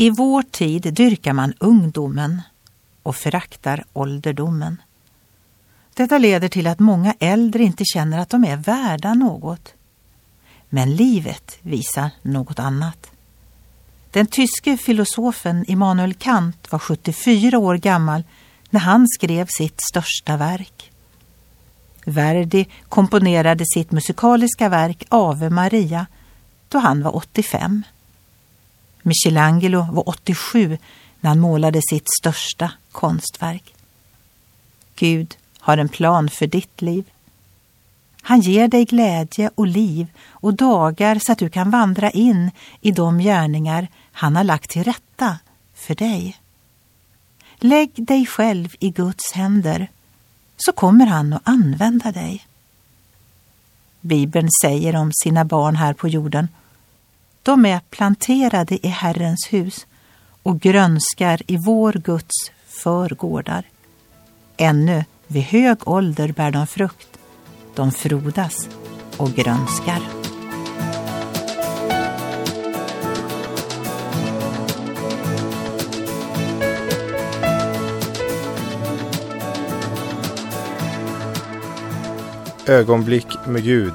I vår tid dyrkar man ungdomen och föraktar ålderdomen. Detta leder till att många äldre inte känner att de är värda något. Men livet visar något annat. Den tyske filosofen Immanuel Kant var 74 år gammal när han skrev sitt största verk. Verdi komponerade sitt musikaliska verk Ave Maria då han var 85. Michelangelo var 87 när han målade sitt största konstverk. Gud har en plan för ditt liv. Han ger dig glädje och liv och dagar så att du kan vandra in i de gärningar han har lagt till rätta för dig. Lägg dig själv i Guds händer så kommer han att använda dig. Bibeln säger om sina barn här på jorden de är planterade i Herrens hus och grönskar i vår Guds förgårdar. Ännu vid hög ålder bär de frukt. De frodas och grönskar. Ögonblick med Gud